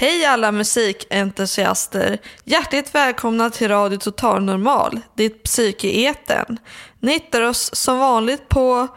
Hej alla musikentusiaster! Hjärtligt välkomna till Radio Total Normal, ditt psyke i etern. Ni hittar oss som vanligt på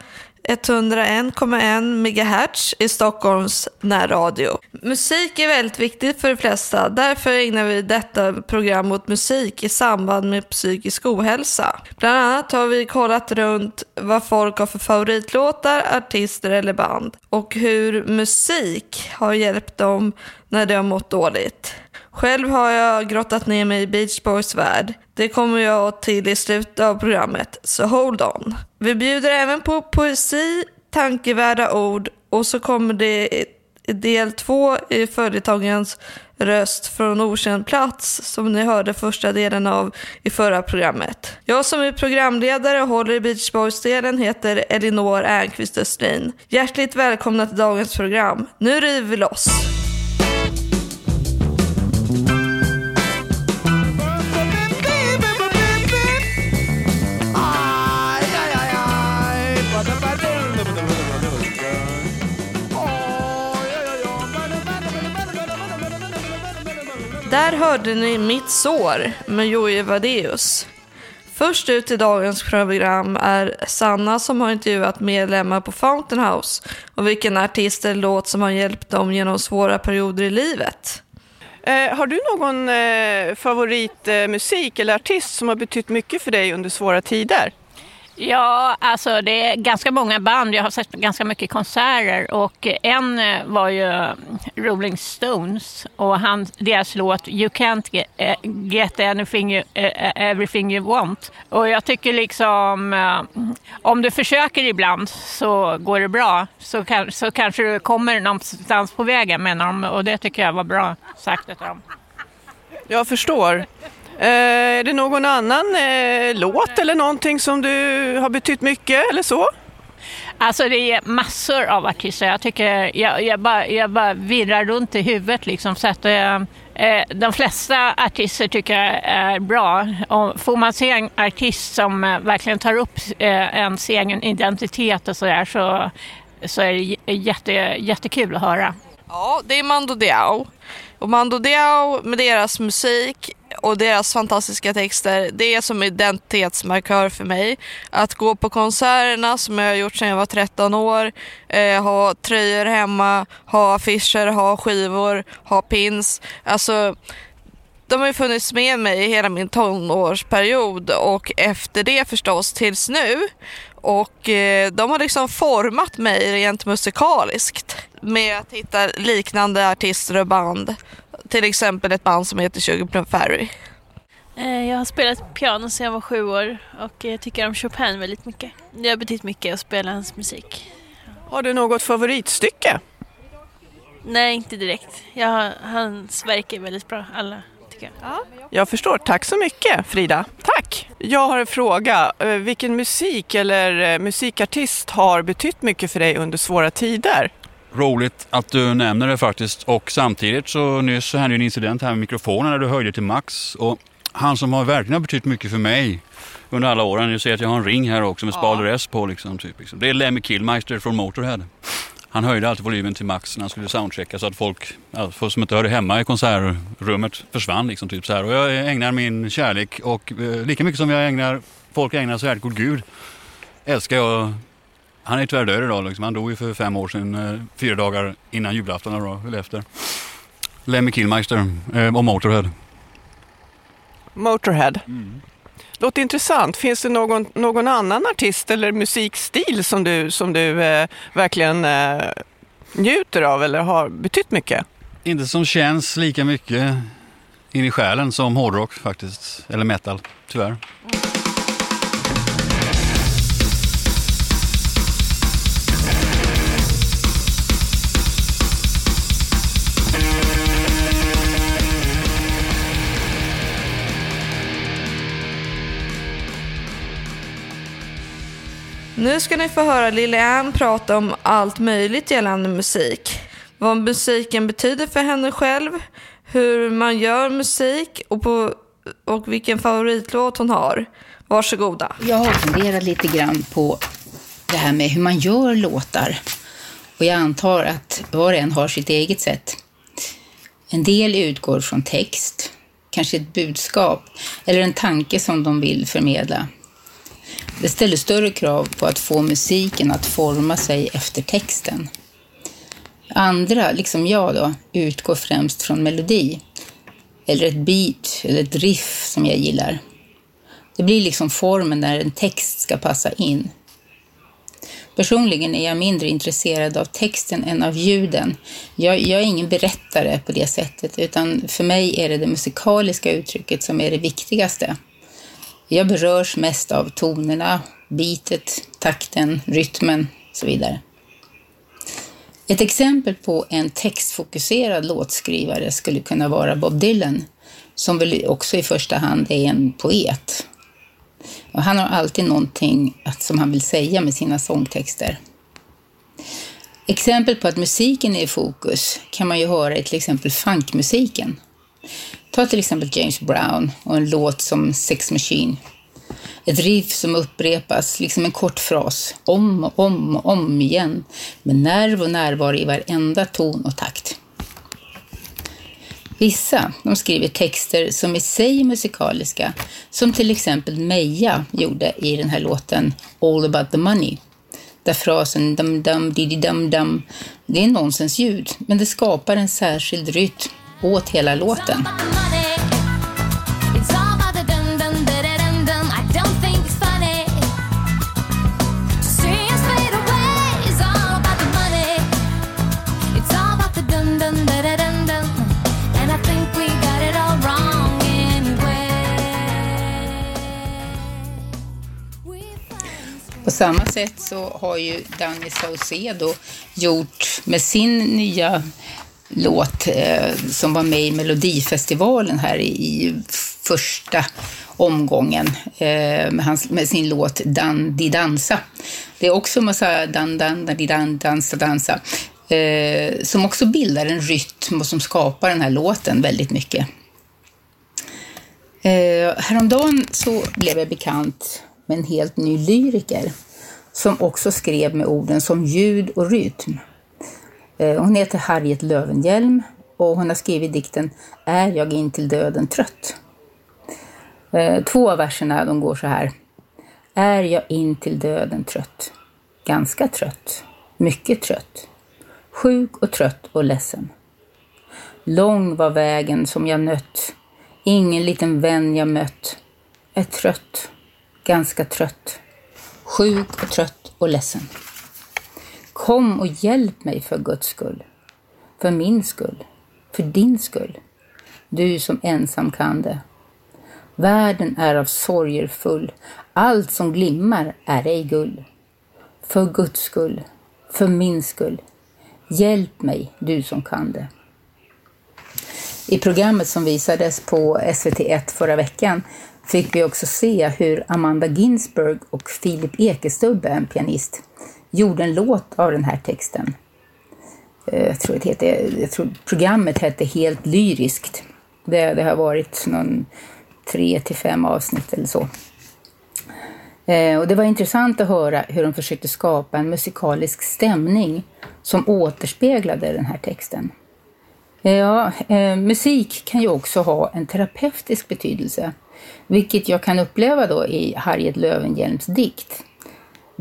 101,1 MHz i Stockholms närradio. Musik är väldigt viktigt för de flesta, därför ägnar vi detta program åt musik i samband med psykisk ohälsa. Bland annat har vi kollat runt vad folk har för favoritlåtar, artister eller band och hur musik har hjälpt dem när de har mått dåligt. Själv har jag grottat ner mig i Beach Boys värld. Det kommer jag till i slutet av programmet, så hold on. Vi bjuder även på poesi, tankevärda ord och så kommer det del två i följetongens röst från okänd plats som ni hörde första delen av i förra programmet. Jag som är programledare och håller i Beach Boys-delen heter Elinor Ernqvist Östlin. Hjärtligt välkomna till dagens program. Nu river vi loss! Där hörde ni Mitt sår med Jojje Vadeus. Först ut i dagens program är Sanna som har intervjuat medlemmar på Fountain House och vilken artist eller låt som har hjälpt dem genom svåra perioder i livet. Eh, har du någon eh, favoritmusik eh, eller artist som har betytt mycket för dig under svåra tider? Ja, alltså det är ganska många band. Jag har sett ganska mycket konserter och en eh, var ju mm, Rolling Stones och han, deras låt You can't get, eh, get anything you, eh, everything you want. Och jag tycker liksom om du försöker ibland så går det bra. Så, kan, så kanske du kommer någonstans på vägen menar de och det tycker jag var bra sagt av dem. Jag förstår. Eh, är det någon annan eh, låt eller någonting som du har betytt mycket eller så? Alltså det är massor av artister. Jag tycker jag, jag, bara, jag bara virrar runt i huvudet liksom. Så att, eh, de flesta artister tycker jag är bra. Och får man se en artist som eh, verkligen tar upp eh, ens egen identitet och sådär så, så är det jätte, jättekul att höra. Ja, det är Mando Diao. Och Mando Diao med deras musik och deras fantastiska texter, det är som identitetsmarkör för mig. Att gå på konserterna som jag har gjort sedan jag var 13 år, eh, ha tröjor hemma, ha affischer, ha skivor, ha pins. Alltså, de har ju funnits med mig hela min tonårsperiod och efter det förstås tills nu. Och eh, de har liksom format mig rent musikaliskt med att hitta liknande artister och band. Till exempel ett band som heter Sugar Ferry. Jag har spelat piano sedan jag var sju år och jag tycker om Chopin väldigt mycket. Det har betytt mycket att spela hans musik. Har du något favoritstycke? Nej, inte direkt. Jag, hans verk är väldigt bra, alla tycker jag. Ja. Jag förstår. Tack så mycket Frida. Tack! Jag har en fråga. Vilken musik eller musikartist har betytt mycket för dig under svåra tider? Roligt att du nämner det faktiskt. Och samtidigt så nyss så hände en incident här med mikrofonen när du höjde till max. Och han som har verkligen betytt mycket för mig under alla åren, du ser att jag har en ring här också med Spader S på liksom, typ, liksom. Det är Lemmy Killmeister från Motorhead. Han höjde alltid volymen till max när han skulle soundchecka så att folk alltså, som inte hörde hemma i konsertrummet försvann. Liksom, typ så här. Och jag ägnar min kärlek och eh, lika mycket som jag ägnar, folk ägnar så här god Gud, älskar jag han är tyvärr idag. Liksom. Han dog ju för fem år sedan, eh, fyra dagar innan julafton, då, eller efter. Lemmy Killmeister eh, och Motorhead. Motorhead. Mm. Låter intressant. Finns det någon, någon annan artist eller musikstil som du, som du eh, verkligen eh, njuter av eller har betytt mycket? Inte som känns lika mycket in i själen som hårdrock faktiskt, eller metal, tyvärr. Mm. Nu ska ni få höra Lille Ann prata om allt möjligt gällande musik. Vad musiken betyder för henne själv, hur man gör musik och, på, och vilken favoritlåt hon har. Varsågoda. Jag har funderat lite grann på det här med hur man gör låtar. Och jag antar att var och en har sitt eget sätt. En del utgår från text, kanske ett budskap eller en tanke som de vill förmedla. Det ställer större krav på att få musiken att forma sig efter texten. Andra, liksom jag då, utgår främst från melodi. Eller ett beat eller ett riff som jag gillar. Det blir liksom formen när en text ska passa in. Personligen är jag mindre intresserad av texten än av ljuden. Jag, jag, är ingen berättare på det sättet, utan för mig är det det musikaliska uttrycket som är det viktigaste. Jag berörs mest av tonerna, bitet, takten, rytmen och så vidare. Ett exempel på en textfokuserad låtskrivare skulle kunna vara Bob Dylan, som väl också i första hand är en poet. Och han har alltid någonting som han vill säga med sina sångtexter. Exempel på att musiken är i fokus kan man ju höra i till exempel funkmusiken. Ta till exempel James Brown och en låt som Sex Machine. Ett riff som upprepas, liksom en kort fras, om och om och om igen, med nerv och närvaro i varenda ton och takt. Vissa de skriver texter som i sig är musikaliska, som till exempel Meja gjorde i den här låten All about the money. Där frasen dum dum didi dum dum, det är nonsensljud, men det skapar en särskild rytm åt hela låten. På samma sätt så har ju Danny Saucedo gjort med sin nya låt eh, som var med i Melodifestivalen här i, i första omgången eh, med, hans, med, sin låt Dan di dansa. Det är också en massa dan dan dan di dan dansa dansa eh, som också bildar en rytm och som skapar den här låten väldigt mycket. Eh, häromdagen så blev jag bekant med en helt ny lyriker som också skrev med orden som ljud och rytm. Eh, hon heter Harriet Lövenhjelm och hon har skrivit dikten Är jag in till döden trött? Eh, två av verserna de går så här. Är jag in till döden trött? Ganska trött. Mycket trött. Sjuk och trött och ledsen. Lång var vägen som jag nött. Ingen liten vän jag mött. Är trött. Ganska trött. Sjuk och trött och ledsen. Kom och hjälp mig för Guds skull. För min skull. För din skull. Du som ensam kan det. Världen är av sorger full. Allt som glimmar är ej guld. För Guds skull. För min skull. Hjälp mig, du som kan det. I programmet som visades på SVT1 förra veckan fick vi också se hur Amanda Ginsberg och Filip Ekestubbe, en pianist, gjorde en låt av den här texten. Eh, jag tror, det heter, jag tror programmet hette Helt lyriskt. Det, det har varit någon tre till fem avsnitt eller så. Eh, och det var intressant att höra hur de försökte skapa en musikalisk stämning som återspeglade den här texten. Eh, ja, eh, musik kan ju också ha en terapeutisk betydelse, vilket jag kan uppleva då i Harriet Löwenhjelms dikt.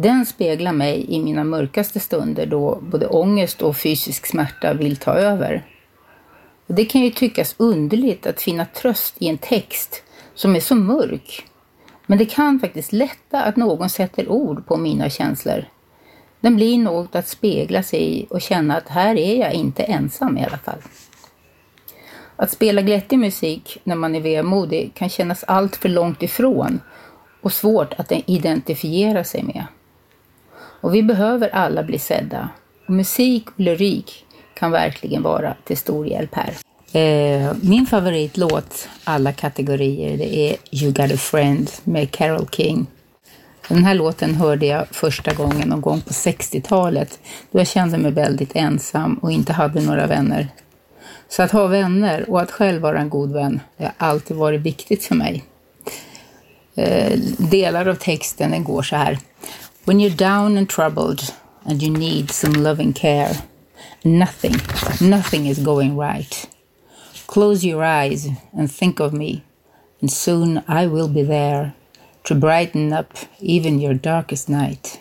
Den speglar mig i mina mörkaste stunder då både ångest och fysisk smärta vill ta över. Det kan ju tyckas underligt att finna tröst i en text som är så mörk. Men det kan faktiskt lätta att någon sätter ord på mina känslor. Den blir något att spegla sig i och känna att här är jag inte ensam i alla fall. Att spela glättig musik när man är vemodig kan kännas allt för långt ifrån och svårt att identifiera sig med. Och vi behöver alla bli sedda. Och musik och lyrik kan verkligen vara till stor hjälp här. Eh, min favoritlåt, alla kategorier, det är You got a friend med Carole King. Den här låten hörde jag första gången någon gång på 60-talet då jag kände mig väldigt ensam och inte hade några vänner. Så att ha vänner och att själv vara en god vän det har alltid varit viktigt för mig. Eh, delar av texten den går så här. When you're down and troubled and you need some loving care nothing, nothing is going right. Close your eyes and think of me and soon I will be there to brighten up even your darkest night.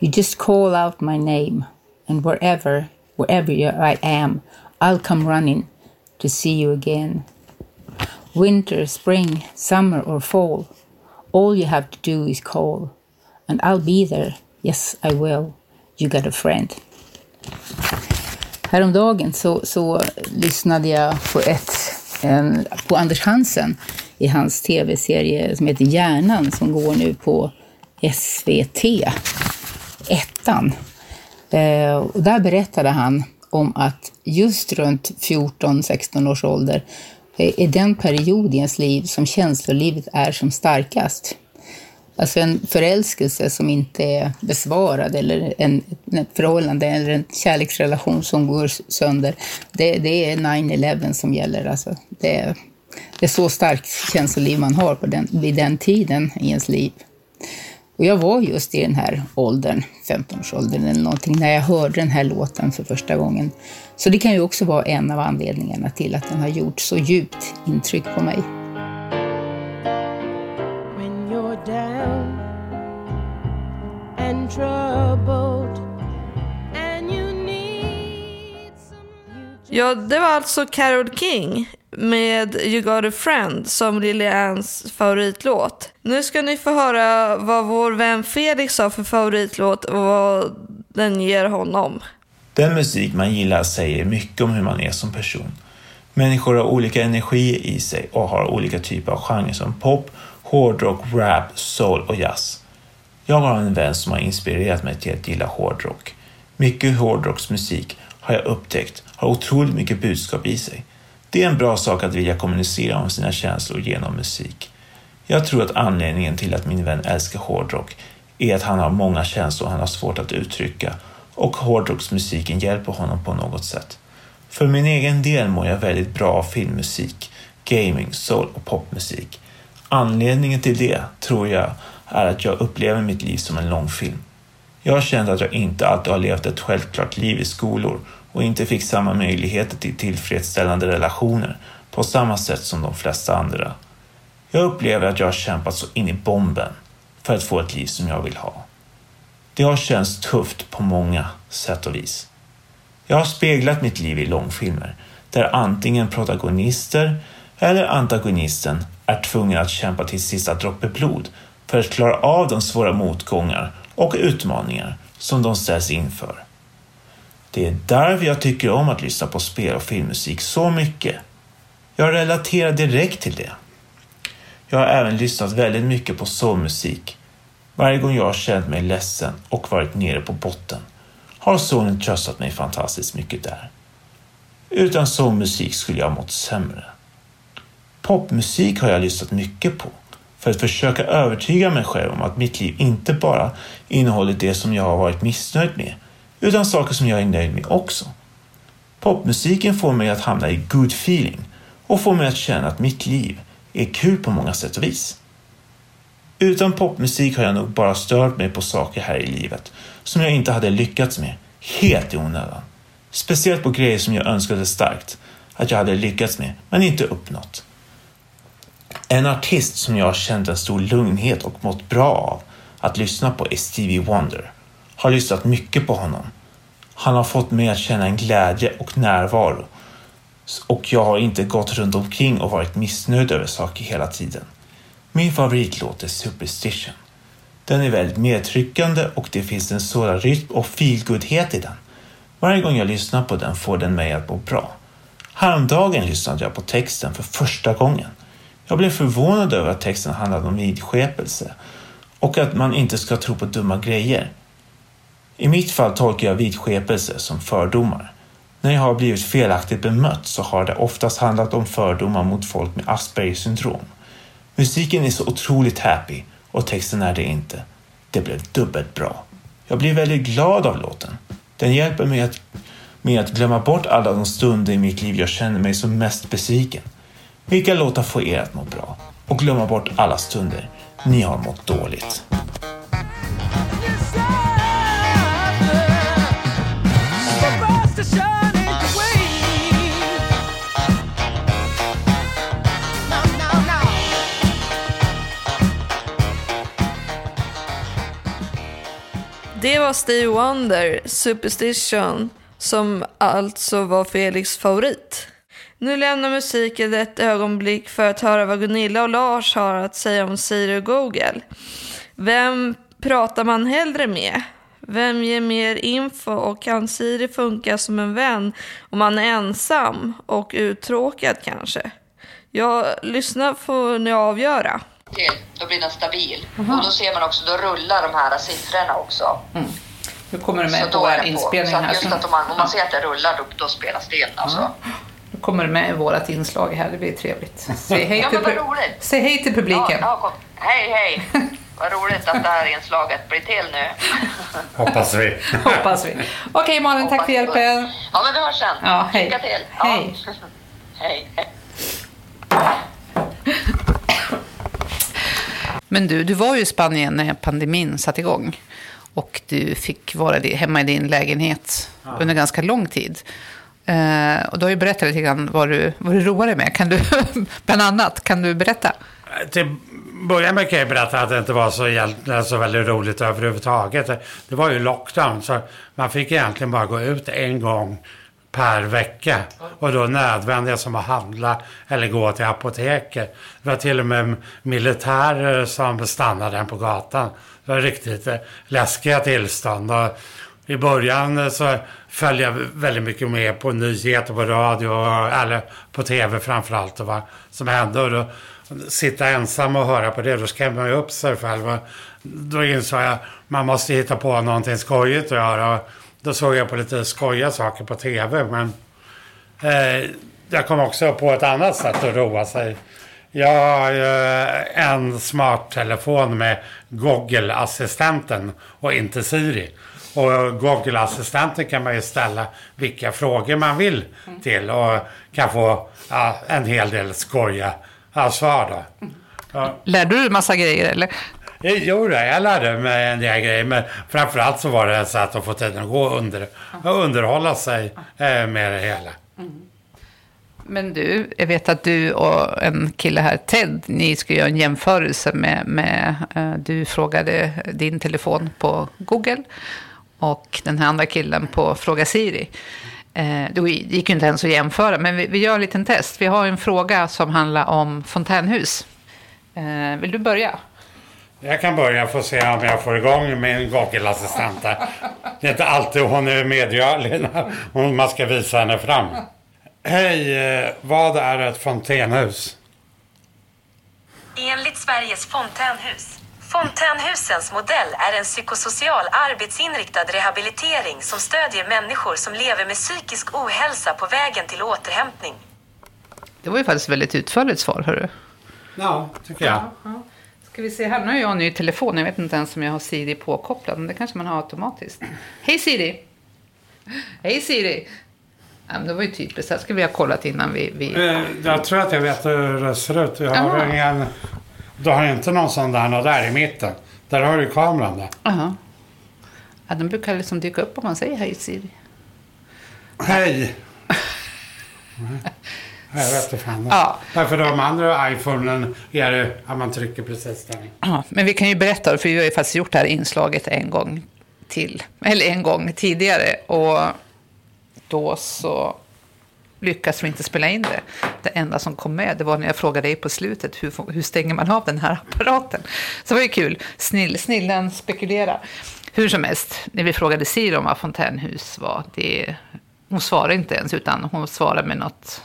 You just call out my name, and wherever, wherever I am, I'll come running to see you again. Winter, spring, summer, or fall, all you have to do is call, and I'll be there. Yes, I will. You got a friend. Häromdagen så, så lyssnade jag på, ett, en, på Anders Hansen i hans tv-serie som heter Hjärnan som går nu på SVT, ettan. Eh, och där berättade han om att just runt 14-16 års ålder eh, är den period i ens liv som känslolivet är som starkast. Alltså en förälskelse som inte är besvarad eller en, ett förhållande eller en kärleksrelation som går sönder. Det, det är 9-11 som gäller. Alltså det, är, det är så starkt känsloliv man har på den, vid den tiden i ens liv. Och jag var just i den här åldern, 15-årsåldern eller någonting, när jag hörde den här låten för första gången. Så det kan ju också vara en av anledningarna till att den har gjort så djupt intryck på mig. Ja, det var alltså Carol King med You got a friend som Lilians favoritlåt. Nu ska ni få höra vad vår vän Felix har för favoritlåt och vad den ger honom. Den musik man gillar säger mycket om hur man är som person. Människor har olika energi i sig och har olika typer av genrer som pop, hårdrock, rap, soul och jazz. Jag har en vän som har inspirerat mig till att gilla hårdrock. Mycket hårdrocksmusik har jag upptäckt har otroligt mycket budskap i sig. Det är en bra sak att vilja kommunicera om sina känslor genom musik. Jag tror att anledningen till att min vän älskar hårdrock är att han har många känslor han har svårt att uttrycka och hårdrocksmusiken hjälper honom på något sätt. För min egen del mår jag väldigt bra av filmmusik, gaming, soul och popmusik. Anledningen till det tror jag är att jag upplever mitt liv som en långfilm. Jag har känt att jag inte alltid har levt ett självklart liv i skolor och inte fick samma möjligheter till tillfredsställande relationer på samma sätt som de flesta andra. Jag upplever att jag har kämpat så in i bomben för att få ett liv som jag vill ha. Det har känts tufft på många sätt och vis. Jag har speglat mitt liv i långfilmer där antingen protagonister eller antagonisten är tvungen att kämpa till sista droppe blod för att klara av de svåra motgångar och utmaningar som de ställs inför. Det är därför jag tycker om att lyssna på spel och filmmusik så mycket. Jag relaterar direkt till det. Jag har även lyssnat väldigt mycket på soulmusik. Varje gång jag har känt mig ledsen och varit nere på botten har soulen tröstat mig fantastiskt mycket där. Utan soulmusik skulle jag ha mått sämre. Popmusik har jag lyssnat mycket på för att försöka övertyga mig själv om att mitt liv inte bara innehåller det som jag har varit missnöjd med utan saker som jag är nöjd med också. Popmusiken får mig att hamna i good feeling och får mig att känna att mitt liv är kul på många sätt och vis. Utan popmusik har jag nog bara stört mig på saker här i livet som jag inte hade lyckats med, helt i onödan. Speciellt på grejer som jag önskade starkt att jag hade lyckats med, men inte uppnått. En artist som jag kände känt en stor lugnhet och mått bra av att lyssna på är Stevie Wonder har lyssnat mycket på honom. Han har fått mig att känna en glädje och närvaro och jag har inte gått runt omkring och varit missnöjd över saker hela tiden. Min favoritlåt är Superstition. Den är väldigt medtryckande och det finns en sådan rytm och feelgoodhet i den. Varje gång jag lyssnar på den får den mig att må bra. Häromdagen lyssnade jag på texten för första gången. Jag blev förvånad över att texten handlade om vidskepelse och att man inte ska tro på dumma grejer. I mitt fall tolkar jag vidskepelse som fördomar. När jag har blivit felaktigt bemött så har det oftast handlat om fördomar mot folk med Aspergers syndrom. Musiken är så otroligt happy och texten är det inte. Det blev dubbelt bra. Jag blir väldigt glad av låten. Den hjälper mig att, med att glömma bort alla de stunder i mitt liv jag känner mig som mest besviken. Vilka låtar får er att må bra? Och glömma bort alla stunder ni har mått dåligt. Det var Stevie Wonder, Superstition, som alltså var Felix favorit. Nu lämnar musiken ett ögonblick för att höra vad Gunilla och Lars har att säga om Siri och Google. Vem pratar man hellre med? Vem ger mer info och kan Siri funka som en vän om man är ensam och uttråkad kanske? Ja, lyssna får ni avgöra. till, då blir den stabil. Och då ser man också, då rullar de här siffrorna också. Nu kommer det Så med då på vår Så här. just Så att om man, om man ser att det rullar, då, då spelas det in alltså. nu kommer med i vårt inslag här, det blir trevligt. Säg hej Ja, till, pu- roligt. Säg hej till publiken. Ja, ja, kom. Hej, hej! Vad roligt att det här inslaget blir till nu. Hoppas vi. Hoppas vi. Okej Malin, tack för Hoppas hjälpen. Ja, men vi hörs sen. Ja, hej. Lycka till. Hej. Ja. hej. hej. Men du, du var ju i Spanien när pandemin satte igång. Och du fick vara hemma i din lägenhet under ganska lång tid. Eh, och du har ju berättat lite grann vad du, vad du roar dig med. Kan du, bland annat, kan du berätta? Eh, till början med kan jag berätta att det inte var så, så väldigt roligt överhuvudtaget. Det var ju lockdown så man fick egentligen bara gå ut en gång per vecka. Och då nödvändiga som att handla eller gå till apoteket. Det var till och med militärer som stannade en på gatan. Det var riktigt eh, läskiga tillstånd. Och I början eh, så följa väldigt mycket med på nyheter på radio eller på tv framförallt och vad som hände. Och då, sitta ensam och höra på det, då skrämmer man ju upp sig själv. Och då insåg jag att man måste hitta på någonting skojigt att göra. Och då såg jag på lite skojiga saker på tv. Men eh, jag kom också på ett annat sätt att roa sig. Jag har ju eh, en smarttelefon med Google-assistenten och inte Siri. Och Google-assistenten kan man ju ställa vilka frågor man vill till och kan få ja, en hel del skoja ja, svar då. Ja. Lärde du massa grejer eller? Eh, Jo, jag lärde mig en del grejer, men framförallt så var det ett sätt att få tiden att gå och under, underhålla sig eh, med det hela. Men du, jag vet att du och en kille här, Ted, ni ska göra en jämförelse med, med eh, du frågade din telefon på Google och den här andra killen på Fråga Siri. Eh, det gick ju inte ens att jämföra, men vi, vi gör en liten test. Vi har en fråga som handlar om fontänhus. Eh, vill du börja? Jag kan börja få se om jag får igång min Google-assistent. här. Det är inte alltid hon är medgörlig när man ska visa henne fram. Hej, eh, vad är ett fontänhus? Enligt Sveriges fontänhus. Fontänhusens modell är en psykosocial arbetsinriktad rehabilitering som stödjer människor som lever med psykisk ohälsa på vägen till återhämtning. Det var ju faktiskt väldigt utförligt svar, hörru. Ja, tycker jag. Ska vi se här, nu har jag en ny telefon. Jag vet inte ens om jag har Siri påkopplad, men det kanske man har automatiskt. Hej Siri! Hej Siri! Ja, det var ju typiskt, det här skulle vi ha kollat innan vi... vi... Eh, Jag tror att jag vet hur det ser ut. Jag har Jaha. ingen, du har inte någon sån där någon där i mitten. Där har du kameran där. Jaha. Ja, den brukar liksom dyka upp om man säger hej Siri. Hej! Jag vet inte fan. Ja. Därför de andra iPhonen är det att man trycker precis där. Ja, men vi kan ju berätta, för vi har ju faktiskt gjort det här inslaget en gång till. Eller en gång tidigare. Och då så lyckas vi inte spela in det. Det enda som kom med, det var när jag frågade dig på slutet, hur, hur stänger man av den här apparaten? Så det var ju kul. Snill, snillen spekulerar. Hur som helst, när vi frågade Siri om vad fontänhus var, det, hon svarade inte ens, utan hon svarade med något,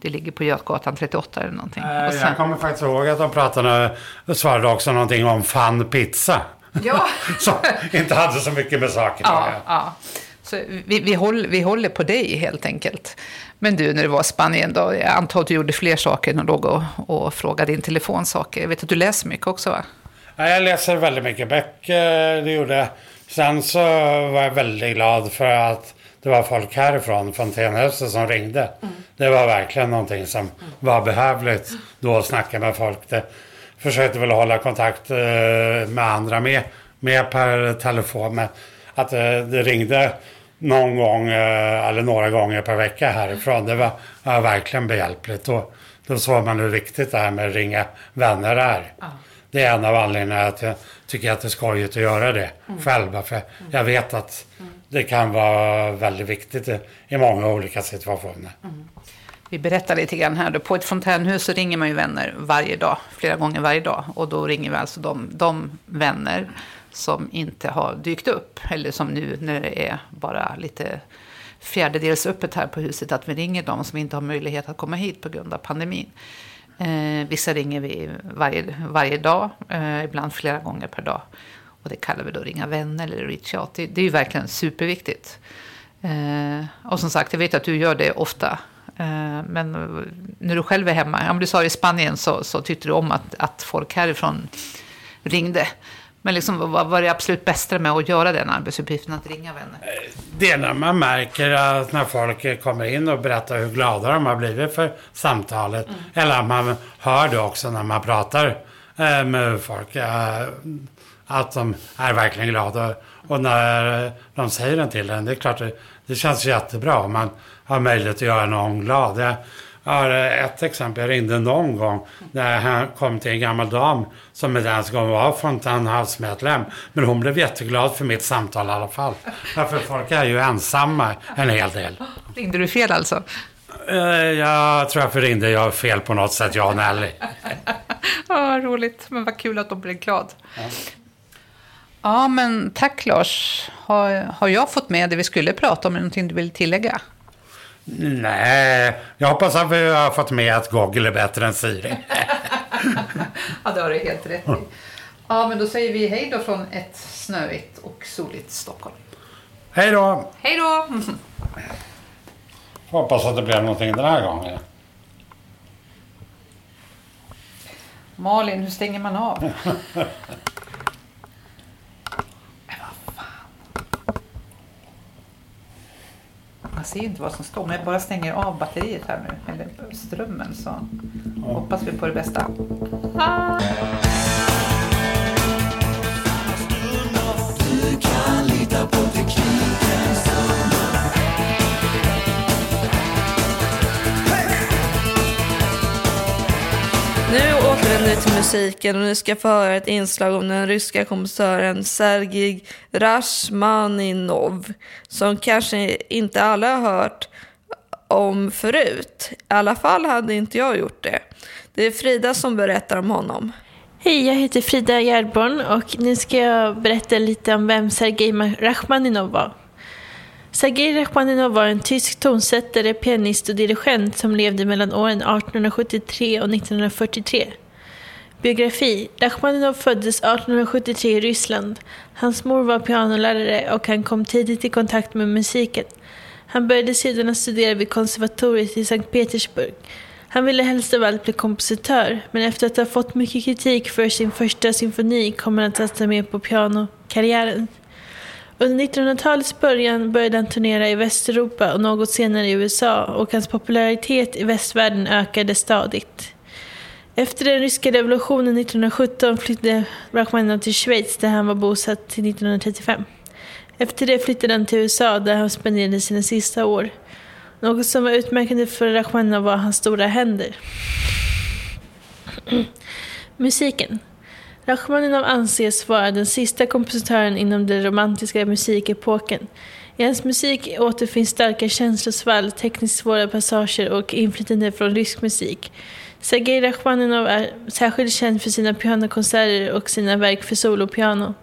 det ligger på Götgatan 38 eller någonting. Och sen- Jag kommer faktiskt ihåg att de pratade och svarade också någonting om fan pizza. Ja. Som inte hade så mycket med saken Ja, ja. Så vi, vi, håller, vi håller på dig helt enkelt. Men du, när du var i Spanien, då, jag antar att du gjorde fler saker än att låg och, och fråga din telefon saker. Jag vet att du läser mycket också, va? Ja, jag läser väldigt mycket böcker, det gjorde jag. Sen så var jag väldigt glad för att det var folk härifrån Fontänhuset som ringde. Mm. Det var verkligen någonting som var behövligt då att snacka med folk. Det försökte väl hålla kontakt eh, med andra med, med per telefon. Men att det, det ringde någon gång eh, eller några gånger per vecka härifrån. Det var, var verkligen behjälpligt. Då, då såg man hur viktigt det här med att ringa vänner är. Ja. Det är en av anledningarna att jag tycker att det är skojigt att göra det mm. själv. För jag vet att mm. det kan vara väldigt viktigt i många olika situationer. Mm. Vi berättar lite grann här. Då. På ett fontänhus så ringer man ju vänner varje dag, flera gånger varje dag. Och då ringer vi alltså de, de vänner som inte har dykt upp. Eller som nu när det är bara lite fjärdedels öppet här på huset, att vi ringer dem som inte har möjlighet att komma hit på grund av pandemin. Eh, vissa ringer vi varje, varje dag, eh, ibland flera gånger per dag. Och det kallar vi då ringa vänner eller reach out. Det, det är ju verkligen superviktigt. Eh, och som sagt, jag vet att du gör det ofta. Eh, men när du själv är hemma, om du sa i Spanien så, så tyckte du om att, att folk härifrån ringde. Men liksom, vad var det absolut bästa med att göra den arbetsuppgiften, att ringa vänner? Det är när man märker att när folk kommer in och berättar hur glada de har blivit för samtalet. Mm. Eller att man hör det också när man pratar eh, med folk. Eh, att de är verkligen glada. Och när de säger den till en, det är klart det, det känns jättebra om man har möjlighet att göra någon glad. Jag har ett exempel. Jag ringde någon gång när han kom till en gammal dam som med den gång var Fontän House-medlem. Men hon blev jätteglad för mitt samtal i alla fall. För folk är ju ensamma en hel del. Ringde du fel alltså? Eh, jag tror jag ringde jag fel på något sätt, jag och Nelly. ja, roligt. Men vad kul att de blev glad. Ja. ja, men tack Lars. Har, har jag fått med det vi skulle prata om? Är det någonting du vill tillägga? Nej, jag hoppas att vi har fått med att Google är bättre än Siri. ja, det har du helt rätt i. Ja, men då säger vi hej då från ett snöigt och soligt Stockholm. Hej då! Hej då! Hoppas att det blev någonting den här gången. Malin, hur stänger man av? ser ju inte vad som står, men jag bara stänger av batteriet här nu, eller strömmen, så ja. hoppas vi på det bästa. Ah. Du kan lita på Nu till musiken och ni ska få höra ett inslag om den ryska kompositören Sergej Rachmaninov som kanske inte alla har hört om förut. I alla fall hade inte jag gjort det. Det är Frida som berättar om honom. Hej, jag heter Frida Järborn och nu ska jag berätta lite om vem Sergej Rachmaninov var. Sergej Rachmaninov var en tysk tonsättare, pianist och dirigent som levde mellan åren 1873 och 1943. Biografi Rachmaninov föddes 1873 i Ryssland. Hans mor var pianolärare och han kom tidigt i kontakt med musiken. Han började sedan att studera vid konservatoriet i Sankt Petersburg. Han ville helst av allt bli kompositör, men efter att ha fått mycket kritik för sin första symfoni kom han att satsa mer på pianokarriären. Under 1900-talets början började han turnera i Västeuropa och något senare i USA och hans popularitet i västvärlden ökade stadigt. Efter den ryska revolutionen 1917 flyttade Rachmaninov till Schweiz där han var bosatt till 1935. Efter det flyttade han till USA där han spenderade sina sista år. Något som var utmärkande för Rachmaninov var hans stora händer. Musiken Rachmaninov anses vara den sista kompositören inom den romantiska musikepoken. I hans musik återfinns starka känslosvall, tekniskt svåra passager och inflytande från rysk musik. Sergej Rachmaninov är särskilt känd för sina pianokonserter och sina verk för solopiano.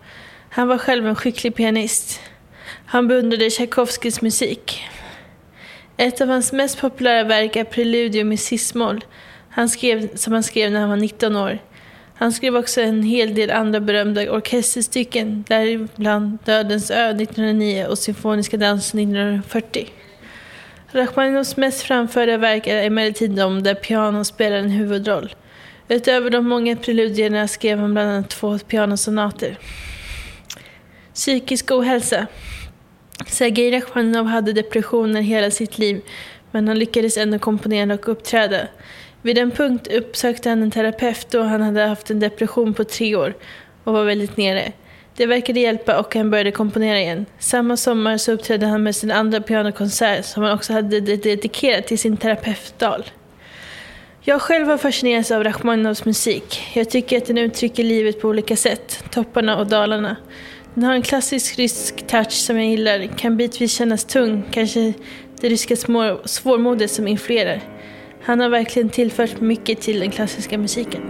Han var själv en skicklig pianist. Han beundrade Tchaikovskys musik. Ett av hans mest populära verk är Preludium i cis-moll, som han skrev när han var 19 år. Han skrev också en hel del andra berömda orkesterstycken, däribland Dödens ö 1909 och Symfoniska dansen 1940. Rachmaninovs mest framförda verk är emellertid de där piano spelar en huvudroll. Utöver de många preludierna skrev han bland annat två pianosonater. Psykisk ohälsa. Sergej Rachmaninov hade depressioner hela sitt liv, men han lyckades ändå komponera och uppträda. Vid en punkt uppsökte han en terapeut då han hade haft en depression på tre år och var väldigt nere. Det verkade hjälpa och han började komponera igen. Samma sommar så uppträdde han med sin andra pianokonsert som han också hade dedikerat till sin terapeutdal. Jag själv har fascinerats av Rachmaninovs musik. Jag tycker att den uttrycker livet på olika sätt, topparna och dalarna. Den har en klassisk rysk touch som jag gillar, kan bitvis kännas tung, kanske det ryska svårmodet som influerar. Han har verkligen tillfört mycket till den klassiska musiken.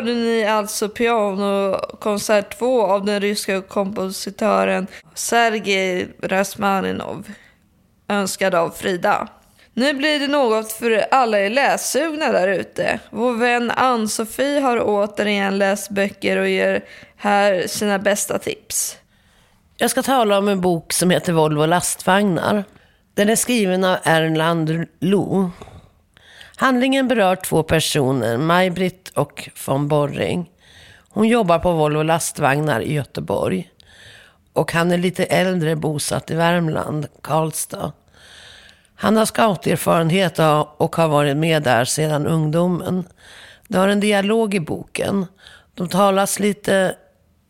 Hörde ni alltså pianokonsert 2 av den ryska kompositören Sergej Rasmaninov, önskad av Frida. Nu blir det något för alla er lässugna där ute. Vår vän Ann-Sofie har återigen läst böcker och ger här sina bästa tips. Jag ska tala om en bok som heter Volvo lastvagnar. Den är skriven av Erland Lo. Handlingen berör två personer, Maj-Britt och von Borring. Hon jobbar på Volvo lastvagnar i Göteborg. Och han är lite äldre, bosatt i Värmland, Karlstad. Han har scouterfarenhet och har varit med där sedan ungdomen. Det har en dialog i boken. De talas lite,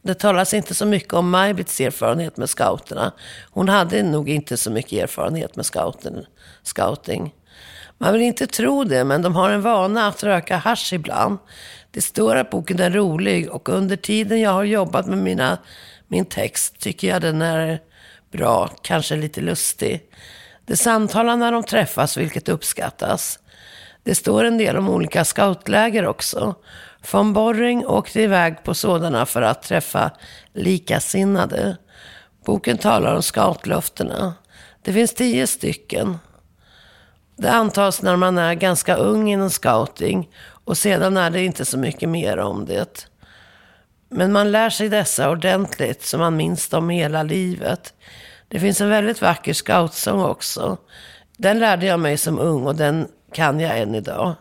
det talas inte så mycket om Maj-Britts erfarenhet med scouterna. Hon hade nog inte så mycket erfarenhet med scouten, scouting. Man vill inte tro det, men de har en vana att röka hash ibland. Det står att boken är rolig och under tiden jag har jobbat med mina, min text tycker jag den är bra, kanske lite lustig. Det samtalar när de träffas, vilket uppskattas. Det står en del om olika scoutläger också. Von Borring åkte iväg på sådana för att träffa likasinnade. Boken talar om scoutlöftena. Det finns tio stycken. Det antas när man är ganska ung inom scouting och sedan är det inte så mycket mer om det. Men man lär sig dessa ordentligt så man minns dem hela livet. Det finns en väldigt vacker scoutsång också. Den lärde jag mig som ung och den kan jag än idag.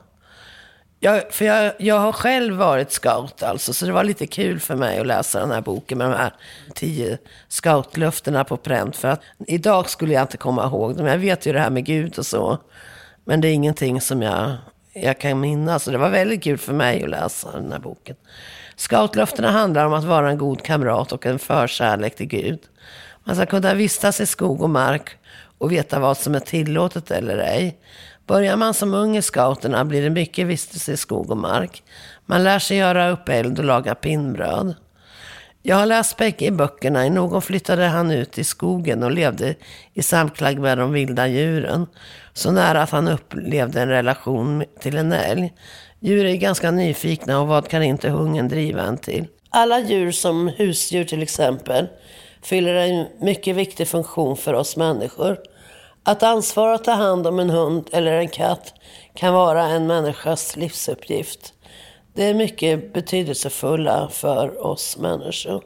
Jag, för jag, jag har själv varit scout alltså, så det var lite kul för mig att läsa den här boken med de här tio scoutlöftena på pränt. För att idag skulle jag inte komma ihåg dem. Jag vet ju det här med Gud och så. Men det är ingenting som jag, jag kan minnas. Och det var väldigt kul för mig att läsa den här boken. Scoutlöftena handlar om att vara en god kamrat och en förkärlek till Gud. Man ska kunna vistas i skog och mark och veta vad som är tillåtet eller ej. Börjar man som ung i scouterna blir det mycket vistelse i skog och mark. Man lär sig göra upp eld och laga pinnbröd. Jag har läst bägge böckerna. I någon flyttade han ut i skogen och levde i samklang med de vilda djuren. Så nära att han upplevde en relation till en älg. Djur är ganska nyfikna och vad kan inte hungern driva en till? Alla djur som husdjur till exempel fyller en mycket viktig funktion för oss människor. Att ansvara och ta hand om en hund eller en katt kan vara en människas livsuppgift. Det är mycket betydelsefulla för oss människor.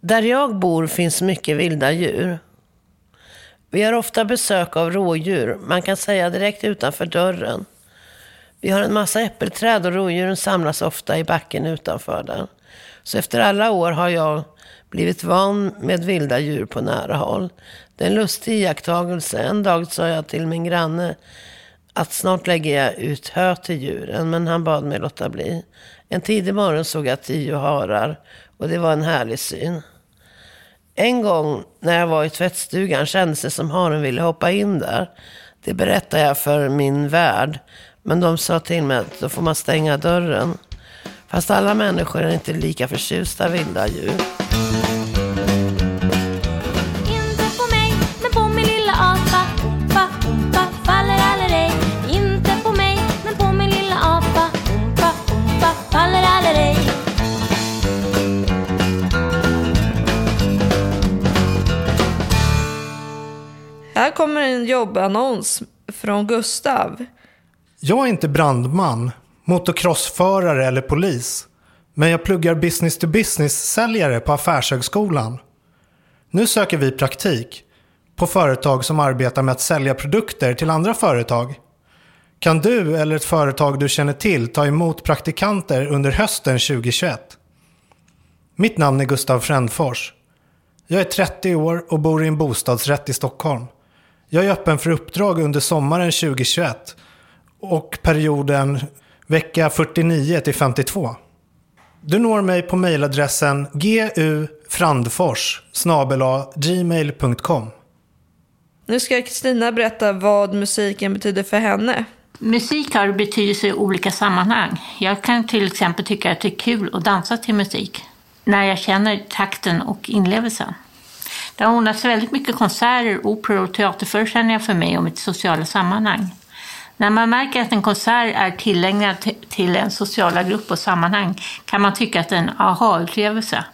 Där jag bor finns mycket vilda djur. Vi har ofta besök av rådjur, man kan säga direkt utanför dörren. Vi har en massa äppelträd och rådjuren samlas ofta i backen utanför den. Så efter alla år har jag blivit van med vilda djur på nära håll. Det är en lustig iakttagelse. En dag sa jag till min granne att snart lägger jag ut hö till djuren, men han bad mig låta bli. En tidig morgon såg jag tio harar och det var en härlig syn. En gång när jag var i tvättstugan kändes det som haren ville hoppa in där. Det berättade jag för min värd, men de sa till mig att då får man stänga dörren. Fast alla människor är inte lika förtjusta vilda djur. Här kommer en jobbannons från Gustav. Jag är inte brandman, motocrossförare eller polis. Men jag pluggar business to business-säljare på Affärshögskolan. Nu söker vi praktik på företag som arbetar med att sälja produkter till andra företag. Kan du eller ett företag du känner till ta emot praktikanter under hösten 2021? Mitt namn är Gustav Frändfors. Jag är 30 år och bor i en bostadsrätt i Stockholm. Jag är öppen för uppdrag under sommaren 2021 och perioden vecka 49 till 52. Du når mig på mejladressen gufrandfors gmail.com. Nu ska Kristina berätta vad musiken betyder för henne. Musik har betydelse i olika sammanhang. Jag kan till exempel tycka att det är kul att dansa till musik när jag känner takten och inlevelsen. Det har ordnats väldigt mycket konserter, operor och teaterföreställningar för mig och mitt sociala sammanhang. När man märker att en konsert är tillägnad till en sociala grupp och sammanhang kan man tycka att det är en aha-upplevelse.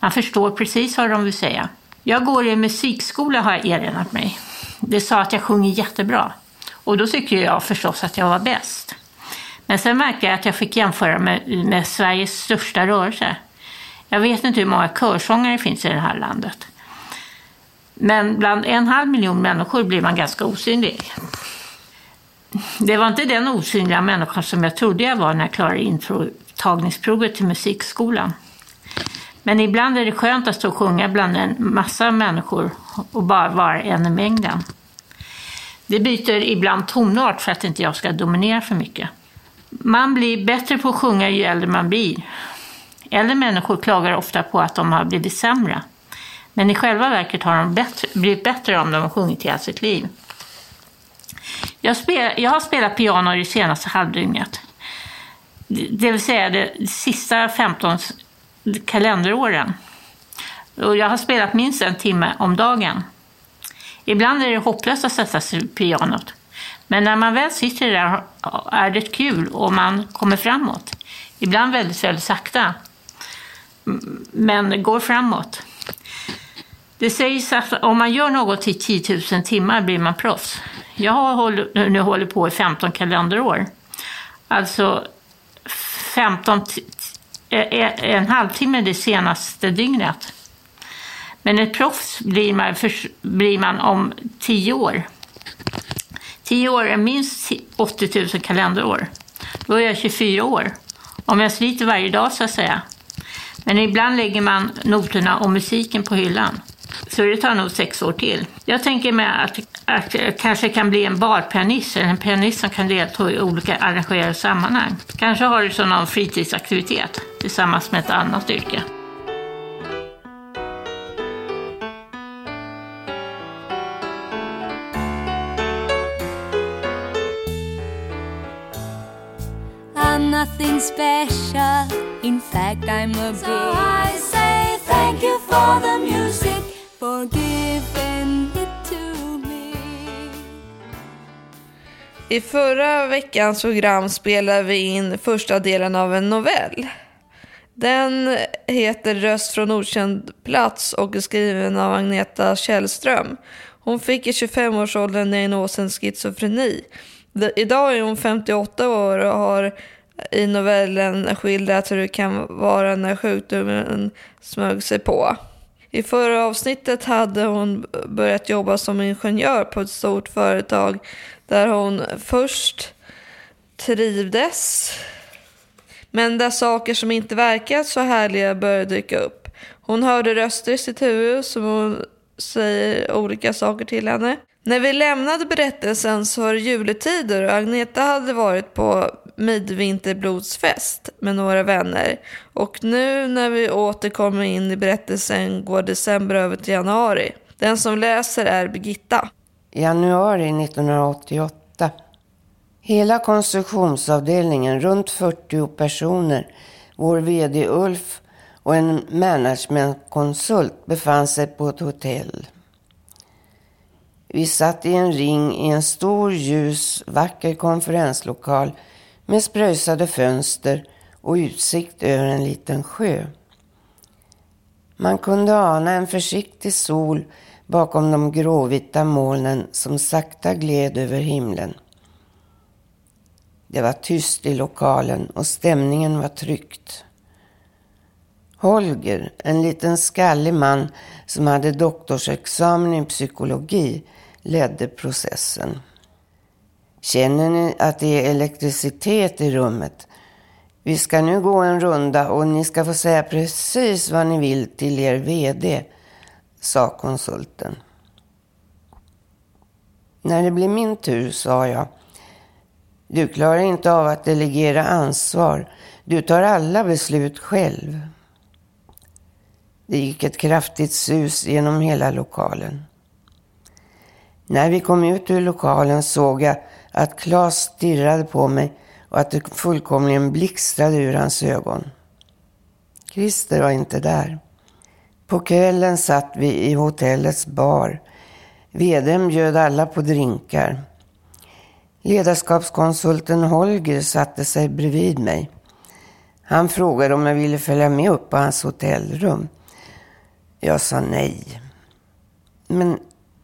Man förstår precis vad de vill säga. Jag går i en musikskola har jag erinrat mig. Det sa att jag sjunger jättebra. Och då tycker jag förstås att jag var bäst. Men sen märkte jag att jag fick jämföra med, med Sveriges största rörelse. Jag vet inte hur många körsångare det finns i det här landet. Men bland en halv miljon människor blir man ganska osynlig. Det var inte den osynliga människan som jag trodde jag var när jag klarade intagningsprovet till musikskolan. Men ibland är det skönt att stå och sjunga bland en massa människor och bara vara en i mängden. Det byter ibland tonart för att inte jag ska dominera för mycket. Man blir bättre på att sjunga ju äldre man blir. Äldre människor klagar ofta på att de har blivit sämre. Men i själva verket har de bättre, blivit bättre om de har sjungit hela sitt liv. Jag, spel, jag har spelat piano det senaste halvdygnet. Det vill säga de sista 15 kalenderåren. Och jag har spelat minst en timme om dagen. Ibland är det hopplöst att sätta sig vid pianot. Men när man väl sitter där är det kul och man kommer framåt. Ibland väldigt, väldigt sakta. Men går framåt. Det sägs att om man gör något i 10 000 timmar blir man proffs. Jag har nu hållit på i 15 kalenderår. Alltså 15, eh, eh, en halvtimme det senaste dygnet. Men ett proffs blir man, för, blir man om 10 år. 10 år är minst 80 000 kalenderår. Då är jag 24 år. Om jag sliter varje dag så att säga. Men ibland lägger man noterna och musiken på hyllan. Så det tar nog sex år till. Jag tänker mig att, att jag kanske kan bli en barpianist, eller en pianist som kan delta i olika arrangerade sammanhang. Kanske har det som någon fritidsaktivitet tillsammans med ett annat yrke. I'm nothing special, in fact I'm a big. So I say thank you for the music, i förra veckans program spelade vi in första delen av en novell. Den heter Röst från okänd plats och är skriven av Agneta Källström. Hon fick i 25-årsåldern diagnosen schizofreni. Idag är hon 58 år och har i novellen skildrat hur det kan vara när sjukdomen smög sig på. I förra avsnittet hade hon börjat jobba som ingenjör på ett stort företag där hon först trivdes men där saker som inte verkat så härliga började dyka upp. Hon hörde röster i sitt huvud som hon säger olika saker till henne. När vi lämnade berättelsen så var det juletider och Agneta hade varit på midvinterblodsfest med några vänner. Och nu när vi åter kommer in i berättelsen går december över till januari. Den som läser är Birgitta. Januari 1988. Hela konstruktionsavdelningen, runt 40 personer, vår VD Ulf och en managementkonsult befann sig på ett hotell. Vi satt i en ring i en stor, ljus, vacker konferenslokal med spröjsade fönster och utsikt över en liten sjö. Man kunde ana en försiktig sol bakom de gråvita molnen som sakta gled över himlen. Det var tyst i lokalen och stämningen var tryckt. Holger, en liten skallig man som hade doktorsexamen i psykologi, ledde processen. Känner ni att det är elektricitet i rummet? Vi ska nu gå en runda och ni ska få säga precis vad ni vill till er VD, sa konsulten. När det blev min tur sa jag, du klarar inte av att delegera ansvar. Du tar alla beslut själv. Det gick ett kraftigt sus genom hela lokalen. När vi kom ut ur lokalen såg jag att Claes stirrade på mig och att det fullkomligen blixtrade ur hans ögon. Christer var inte där. På kvällen satt vi i hotellets bar. Veden bjöd alla på drinkar. Ledarskapskonsulten Holger satte sig bredvid mig. Han frågade om jag ville följa med upp på hans hotellrum. Jag sa nej. Men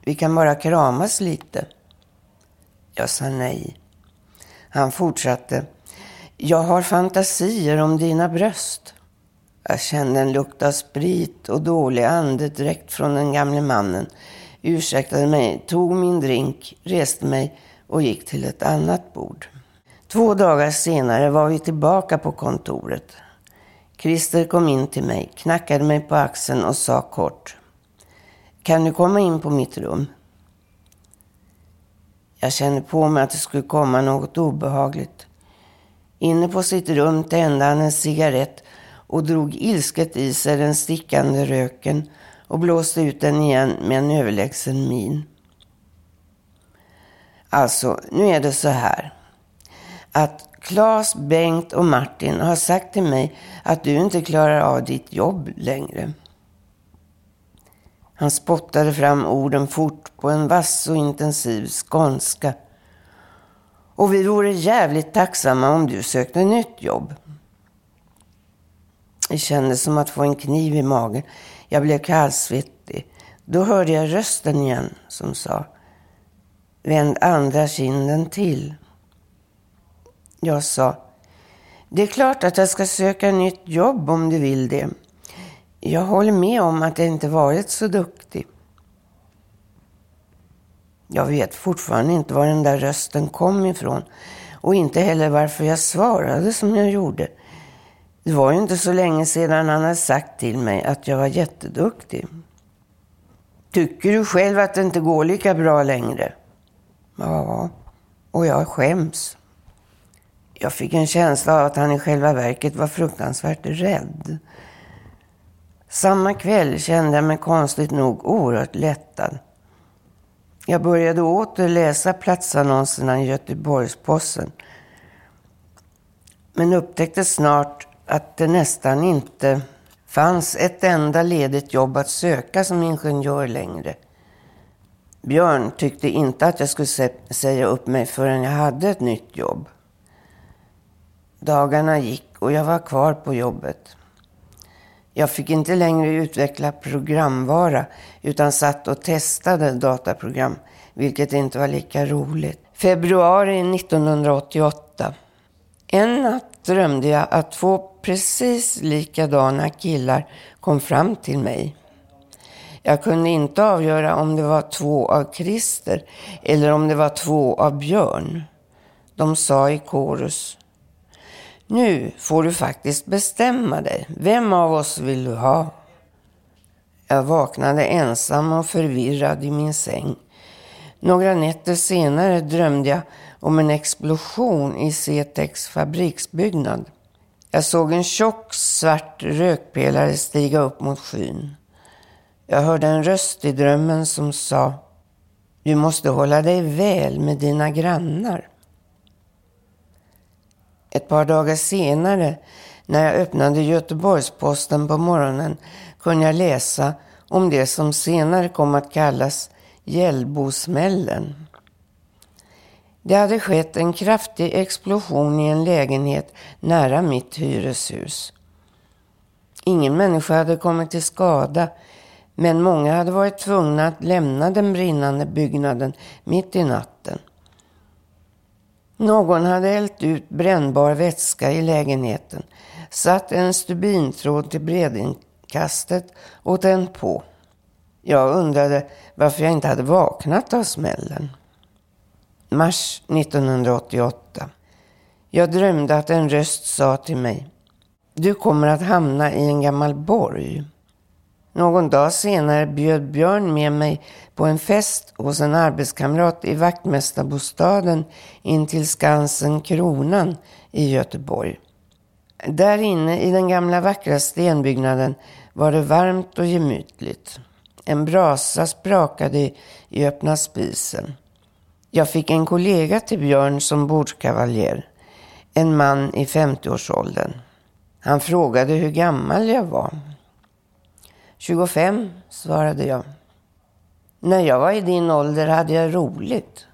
vi kan bara kramas lite. Jag sa nej. Han fortsatte. Jag har fantasier om dina bröst. Jag kände en lukt av sprit och dålig andedräkt från den gamle mannen. Ursäktade mig, tog min drink, reste mig och gick till ett annat bord. Två dagar senare var vi tillbaka på kontoret. Christer kom in till mig, knackade mig på axeln och sa kort. Kan du komma in på mitt rum? Jag kände på mig att det skulle komma något obehagligt. Inne på sitt rum tände han en cigarett och drog ilsket i sig den stickande röken och blåste ut den igen med en överlägsen min. Alltså, nu är det så här. Att Claes, Bengt och Martin har sagt till mig att du inte klarar av ditt jobb längre. Han spottade fram orden fort på en vass och intensiv skånska. Och vi vore jävligt tacksamma om du sökte nytt jobb. Det kändes som att få en kniv i magen. Jag blev kallsvettig. Då hörde jag rösten igen som sa Vänd andra kinden till. Jag sa Det är klart att jag ska söka nytt jobb om du vill det. Jag håller med om att jag inte varit så duktig. Jag vet fortfarande inte var den där rösten kom ifrån och inte heller varför jag svarade som jag gjorde. Det var ju inte så länge sedan han hade sagt till mig att jag var jätteduktig. Tycker du själv att det inte går lika bra längre? Ja, och jag skäms. Jag fick en känsla av att han i själva verket var fruktansvärt rädd. Samma kväll kände jag mig konstigt nog oerhört lättad. Jag började åter läsa platsannonserna i Göteborgs-Posten. Men upptäckte snart att det nästan inte fanns ett enda ledigt jobb att söka som ingenjör längre. Björn tyckte inte att jag skulle säga upp mig förrän jag hade ett nytt jobb. Dagarna gick och jag var kvar på jobbet. Jag fick inte längre utveckla programvara utan satt och testade dataprogram, vilket inte var lika roligt. Februari 1988. En natt drömde jag att två precis likadana killar kom fram till mig. Jag kunde inte avgöra om det var två av Christer eller om det var två av Björn. De sa i korus. Nu får du faktiskt bestämma dig. Vem av oss vill du ha? Jag vaknade ensam och förvirrad i min säng. Några nätter senare drömde jag om en explosion i Cetex fabriksbyggnad. Jag såg en tjock svart rökpelare stiga upp mot skyn. Jag hörde en röst i drömmen som sa Du måste hålla dig väl med dina grannar. Ett par dagar senare, när jag öppnade Göteborgs-Posten på morgonen, kunde jag läsa om det som senare kom att kallas Hjällbosmällen. Det hade skett en kraftig explosion i en lägenhet nära mitt hyreshus. Ingen människa hade kommit till skada, men många hade varit tvungna att lämna den brinnande byggnaden mitt i natten. Någon hade hällt ut brännbar vätska i lägenheten, satt en stubintråd till breδιnkastet och tänt på. Jag undrade varför jag inte hade vaknat av smällen. Mars 1988. Jag drömde att en röst sa till mig. Du kommer att hamna i en gammal borg. Någon dag senare bjöd Björn med mig på en fest hos en arbetskamrat i vaktmästarbostaden intill Skansen Kronan i Göteborg. Där inne i den gamla vackra stenbyggnaden var det varmt och gemytligt. En brasa sprakade i öppna spisen. Jag fick en kollega till Björn som bordskavaljer. En man i 50-årsåldern. Han frågade hur gammal jag var. 25, svarade jag. När jag var i din ålder hade jag roligt.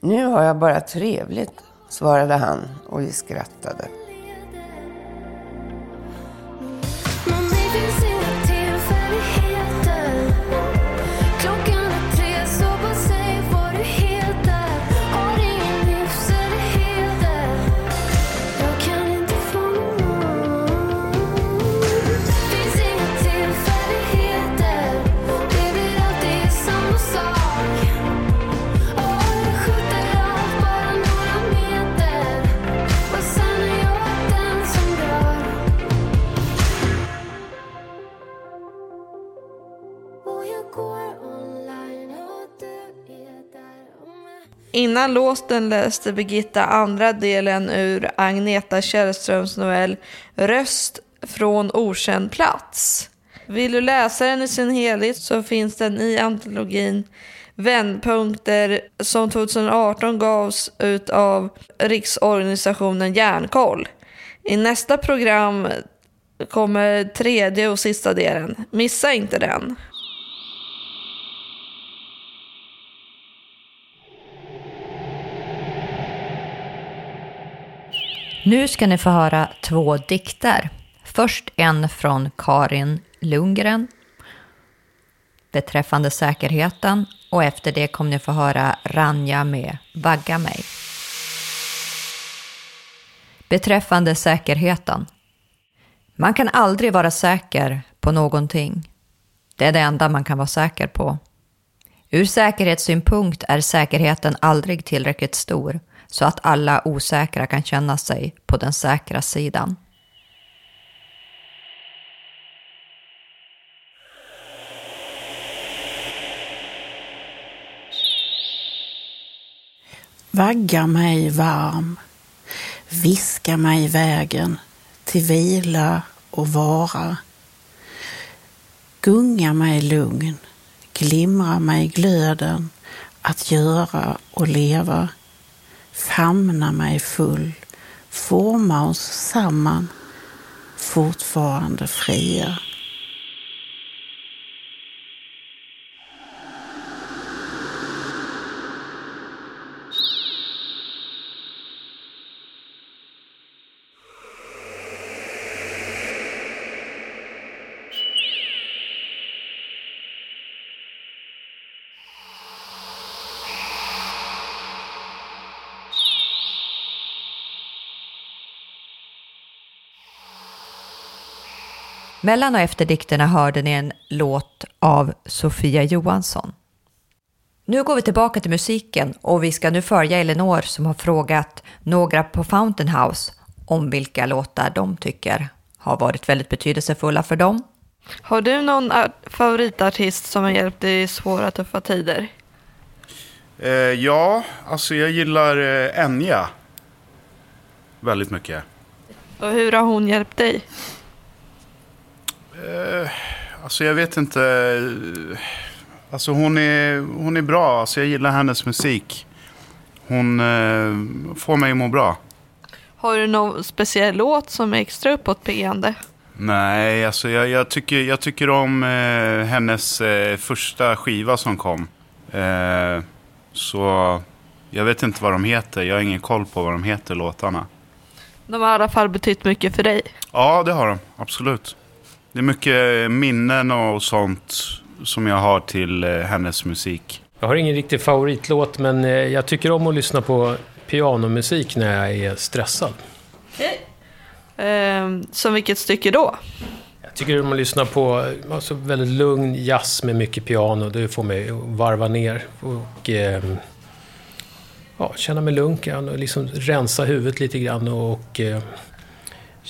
Nu har jag bara trevligt, svarade han och vi skrattade. Innan låsten läste Birgitta andra delen ur Agneta Källströms novell Röst från okänd plats. Vill du läsa den i sin helhet så finns den i antologin Vändpunkter som 2018 gavs ut av Riksorganisationen Järnkoll. I nästa program kommer tredje och sista delen. Missa inte den! Nu ska ni få höra två dikter. Först en från Karin Lundgren beträffande säkerheten och efter det kommer ni få höra Ranja med Vagga mig. Beträffande säkerheten. Man kan aldrig vara säker på någonting. Det är det enda man kan vara säker på. Ur säkerhetssynpunkt är säkerheten aldrig tillräckligt stor så att alla osäkra kan känna sig på den säkra sidan. Vagga mig varm, viska mig vägen till vila och vara. Gunga mig lugn, glimra mig glöden att göra och leva. Famna mig full, forma oss samman, fortfarande fria. Mellan och efter dikterna hörde ni en låt av Sofia Johansson. Nu går vi tillbaka till musiken och vi ska nu följa Elinor som har frågat några på Fountain House om vilka låtar de tycker har varit väldigt betydelsefulla för dem. Har du någon ar- favoritartist som har hjälpt dig i svåra, tuffa tider? Eh, ja, alltså jag gillar eh, Enya väldigt mycket. Och hur har hon hjälpt dig? Eh, alltså jag vet inte. eh, Alltså hon är, hon är bra. Alltså jag gillar hennes musik. Hon eh, får mig att må bra. Har du någon speciell låt som är extra uppåtpiggande? Nej, alltså jag, jag, tycker, jag tycker om eh, hennes eh, första skiva som kom. Eh, så jag vet inte vad de heter. Jag har ingen koll på vad de heter, låtarna. De har i alla fall betytt mycket för dig. Ja, det har de. Absolut. Det är mycket minnen och sånt som jag har till eh, hennes musik. Jag har ingen riktig favoritlåt, men eh, jag tycker om att lyssna på pianomusik när jag är stressad. Ehm, som vilket stycke då? Jag tycker om att lyssna på alltså, väldigt lugn jazz med mycket piano. Det får mig att varva ner och eh, ja, känna mig lugn. Och liksom rensa huvudet lite grann och eh,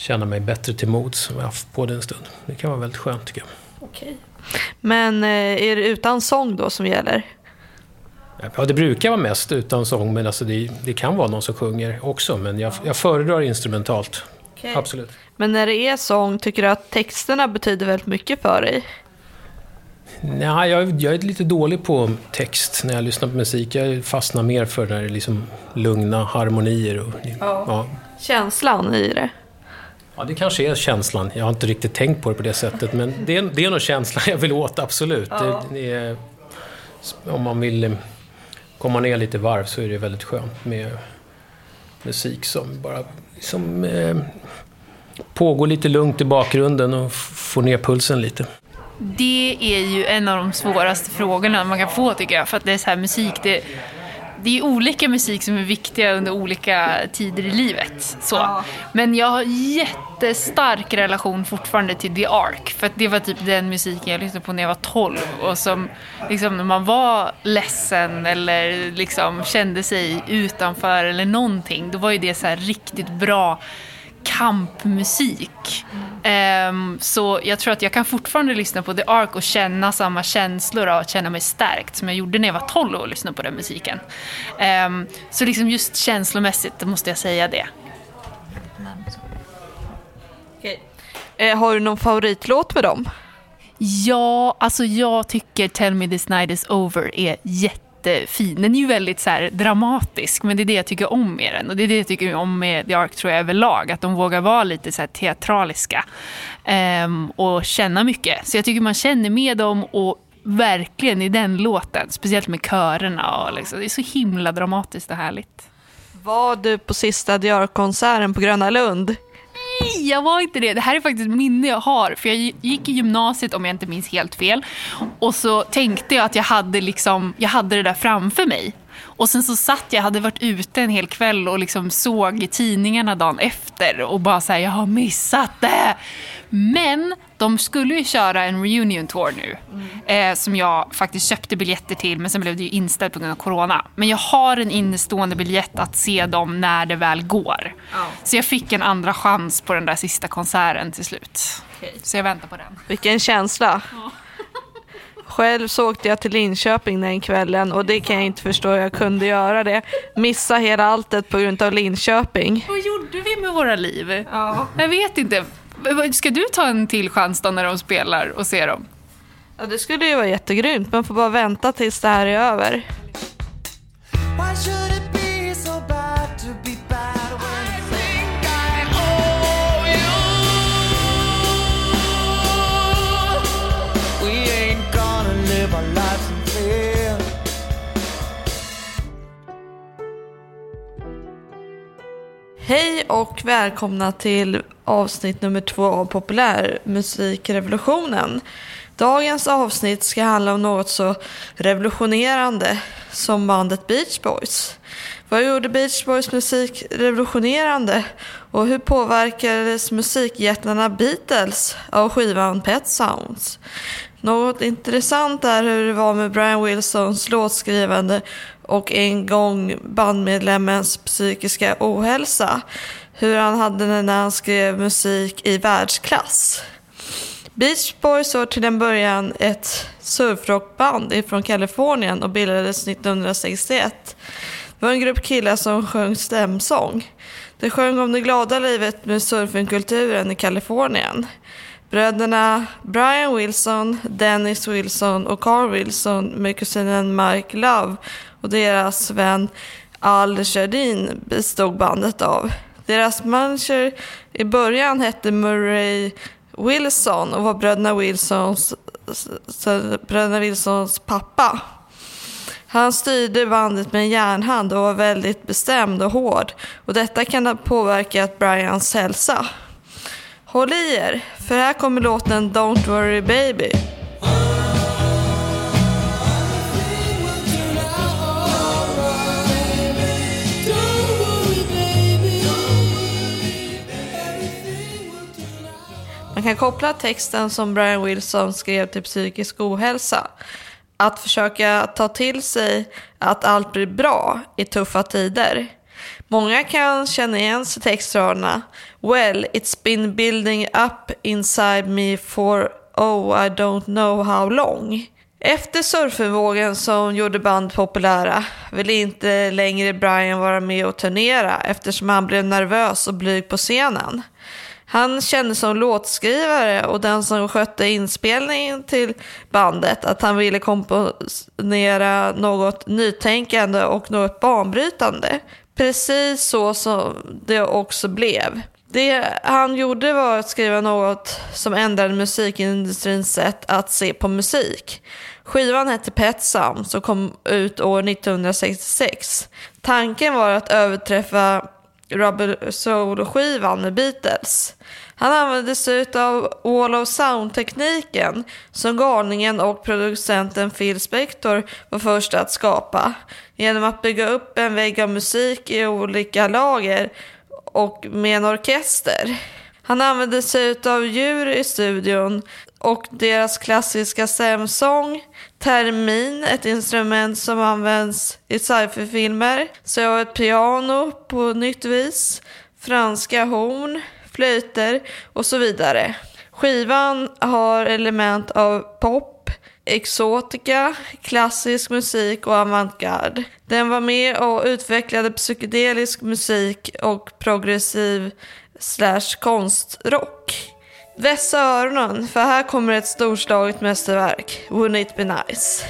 känna mig bättre till mods som jag haft på det en stund. Det kan vara väldigt skönt tycker jag. Okej. Men eh, är det utan sång då som gäller? Ja, det brukar vara mest utan sång, men alltså det, det kan vara någon som sjunger också. Men jag, jag föredrar instrumentalt. Okej. Absolut. Men när det är sång, tycker du att texterna betyder väldigt mycket för dig? Nej, jag, jag är lite dålig på text när jag lyssnar på musik. Jag fastnar mer för när det är liksom lugna harmonier. Och, Ja. ja. Känslan i det? Ja, det kanske är känslan. Jag har inte riktigt tänkt på det på det sättet. Men det är, det är nog känslan jag vill åt, absolut. Ja. Det, det är, om man vill eh, komma ner lite varv så är det väldigt skönt med musik som bara liksom, eh, pågår lite lugnt i bakgrunden och får ner pulsen lite. Det är ju en av de svåraste frågorna man kan få tycker jag. För att det är så här musik, det, det är olika musik som är viktiga under olika tider i livet. Så. Men jag har jättestark relation fortfarande till The Ark. För det var typ den musiken jag lyssnade på när jag var 12. Och som liksom när man var ledsen eller liksom kände sig utanför eller någonting. Då var ju det så här riktigt bra kampmusik. Ehm, så jag tror att jag kan fortfarande lyssna på The Ark och känna samma känslor av att känna mig stärkt som jag gjorde när jag var 12 och lyssnade på den musiken. Ehm, så liksom just känslomässigt måste jag säga det. Eh, har du någon favoritlåt med dem? Ja, alltså jag tycker Tell me this night is over är jättefin. Den är ju väldigt så här dramatisk, men det är det jag tycker om med den. Och det är det jag tycker om med The Ark tror jag överlag, att de vågar vara lite så här teatraliska ehm, och känna mycket. Så jag tycker man känner med dem och verkligen i den låten, speciellt med körerna. Och liksom, det är så himla dramatiskt och härligt. Var du på sista The Ark-konserten på Gröna Lund? Nej, jag var inte det. Det här är faktiskt ett minne jag har. För jag gick i gymnasiet om jag inte minns helt fel. Och så tänkte jag att jag hade, liksom, jag hade det där framför mig. Och sen så satt jag, hade varit ute en hel kväll och liksom såg i tidningarna dagen efter och bara säga jag har missat det. Men de skulle ju köra en reunion tour nu eh, som jag faktiskt köpte biljetter till men sen blev det ju inställt på grund av corona. Men jag har en innestående biljett att se dem när det väl går. Så jag fick en andra chans på den där sista konserten till slut. Så jag väntar på den. Vilken känsla. Själv så åkte jag till Linköping den kvällen och det kan jag inte förstå hur jag kunde göra det. Missa hela alltet på grund av Linköping. Vad gjorde vi med våra liv? Jag vet inte. Ska du ta en till chans då när de spelar och se dem? Ja, det skulle ju vara jättegrymt. Man får bara vänta tills det här är över. Hej och välkomna till avsnitt nummer två av Populärmusikrevolutionen. Dagens avsnitt ska handla om något så revolutionerande som bandet Beach Boys. Vad gjorde Beach Boys musik revolutionerande och hur påverkades musikjättarna Beatles av skivan Pet Sounds? Något intressant är hur det var med Brian Wilsons låtskrivande och en gång bandmedlemmens psykiska ohälsa. Hur han hade det när han skrev musik i världsklass. Beach Boys var till en början ett surfrockband från Kalifornien och bildades 1961. Det var en grupp killar som sjöng stämsång. De sjöng om det glada livet med surfingkulturen i Kalifornien. Bröderna Brian Wilson, Dennis Wilson och Carl Wilson med kusinen Mike Love och deras vän Al Jardin bestod bandet av. Deras manager i början hette Murray Wilson och var bröderna Wilsons, bröderna Wilsons pappa. Han styrde bandet med en järnhand och var väldigt bestämd och hård och detta kan ha påverkat Brians hälsa. Håll i er, för här kommer låten Don't Worry Baby. Man kan koppla texten som Brian Wilson skrev till psykisk ohälsa. Att försöka ta till sig att allt blir bra i tuffa tider. Många kan känna igen sig textraderna. Well, it's been building up inside me for oh I don't know how long. Efter surfenvågen som gjorde band populära ville inte längre Brian vara med och turnera eftersom han blev nervös och blyg på scenen. Han kände som låtskrivare och den som skötte inspelningen till bandet att han ville komponera något nytänkande och något banbrytande. Precis så som det också blev. Det han gjorde var att skriva något som ändrade musikindustrins sätt att se på musik. Skivan hette Pet Sounds och kom ut år 1966. Tanken var att överträffa Rubber Soul-skivan med Beatles. Han använde sig av Wall of Sound-tekniken som galningen och producenten Phil Spector var först att skapa. Genom att bygga upp en vägg av musik i olika lager och med en orkester. Han använde sig av djur i studion och deras klassiska stämsång, termin, ett instrument som används i sci-fi-filmer, så ett piano på nytt vis, franska horn, flöjter och så vidare. Skivan har element av pop, exotika, klassisk musik och avantgarde. Den var med och utvecklade psykedelisk musik och progressiv slash konstrock. Vässa öronen, för här kommer ett storslaget mästerverk. Wouldn't it be nice?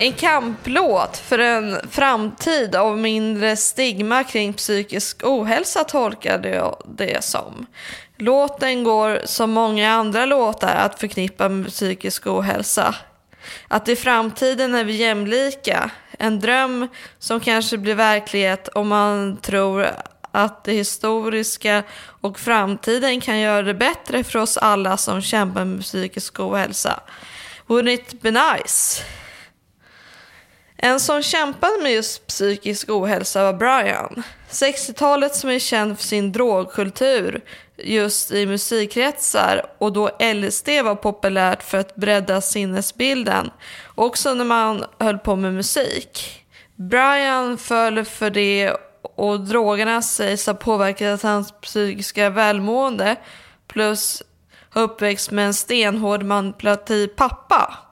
En kamplåt för en framtid av mindre stigma kring psykisk ohälsa tolkade jag det som. Låten går som många andra låtar att förknippa med psykisk ohälsa. Att i framtiden är vi jämlika. En dröm som kanske blir verklighet om man tror att det historiska och framtiden kan göra det bättre för oss alla som kämpar med psykisk ohälsa. Wouldn't it be nice? En som kämpade med just psykisk ohälsa var Brian. 60-talet som är känd för sin drogkultur just i musikkretsar och då LSD var populärt för att bredda sinnesbilden. Också när man höll på med musik. Brian föll för det och drogerna sägs ha påverkat hans psykiska välmående plus uppväxt med en stenhård manipulativ pappa.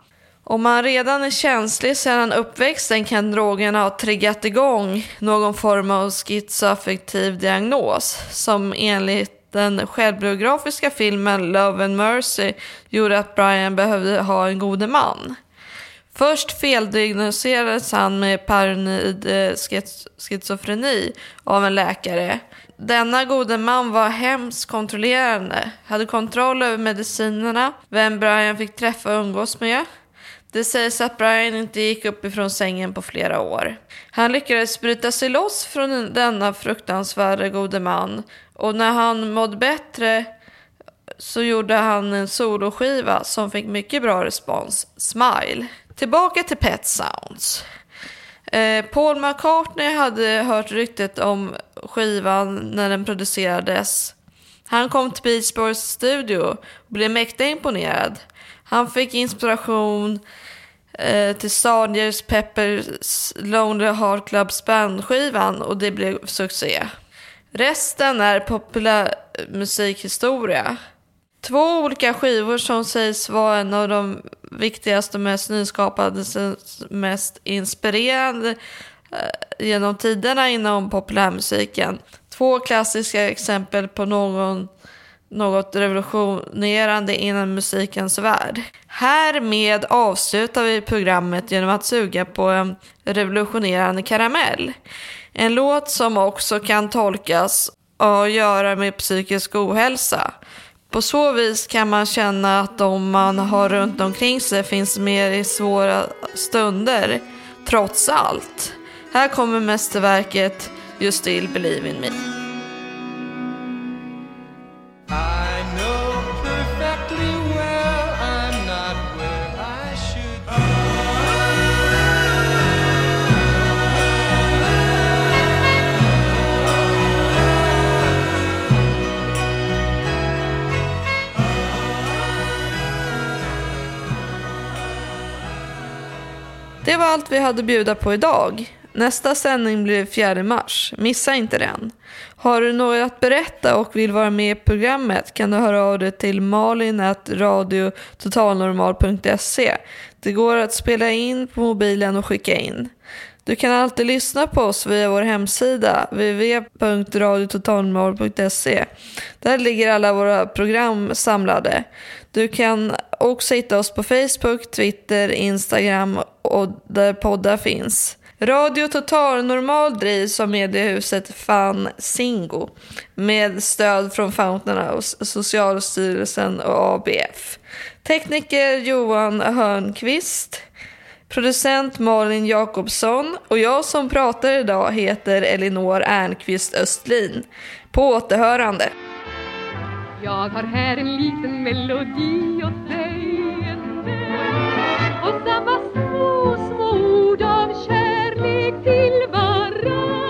Om man redan är känslig sedan uppväxten kan drogerna ha triggat igång någon form av schizoaffektiv diagnos som enligt den självbiografiska filmen Love and Mercy gjorde att Brian behövde ha en gode man. Först feldiagnoserades han med paranoid eh, schizofreni av en läkare. Denna gode man var hemskt kontrollerande, hade kontroll över medicinerna, vem Brian fick träffa och umgås med, det sägs att Brian inte gick upp ifrån sängen på flera år. Han lyckades bryta sig loss från denna fruktansvärda gode man och när han mådde bättre så gjorde han en soloskiva som fick mycket bra respons, Smile. Tillbaka till Pet Sounds. Eh, Paul McCartney hade hört ryktet om skivan när den producerades. Han kom till Beach Boys studio och blev mäkta imponerad. Han fick inspiration eh, till Sgt. Peppers Lonely Heart Clubs bandskivan och det blev succé. Resten är populär musikhistoria. Två olika skivor som sägs vara en av de viktigaste och mest nyskapade, mest inspirerande eh, genom tiderna inom populärmusiken. Två klassiska exempel på någon något revolutionerande inom musikens värld. Härmed avslutar vi programmet genom att suga på en revolutionerande karamell. En låt som också kan tolkas och göra med psykisk ohälsa. På så vis kan man känna att de man har runt omkring sig finns med i svåra stunder, trots allt. Här kommer mästerverket You still believe in me. Det var allt vi hade att bjuda på idag. Nästa sändning blir 4 mars. Missa inte den. Har du något att berätta och vill vara med i programmet kan du höra av dig till malin.radiototalnormal.se. Det går att spela in på mobilen och skicka in. Du kan alltid lyssna på oss via vår hemsida www.radiototalnormal.se. Där ligger alla våra program samlade. Du kan också hitta oss på Facebook, Twitter, Instagram och där poddar finns. Radio Total Normal drivs av mediehuset Fan Singo med stöd från Fountain House, Socialstyrelsen och ABF. Tekniker Johan Hörnqvist, producent Malin Jakobsson och jag som pratar idag heter Elinor Ernqvist Östlin. På återhörande. Jag har här en liten melodi åt dig, en Och samma små, små ord av kärlek till varann.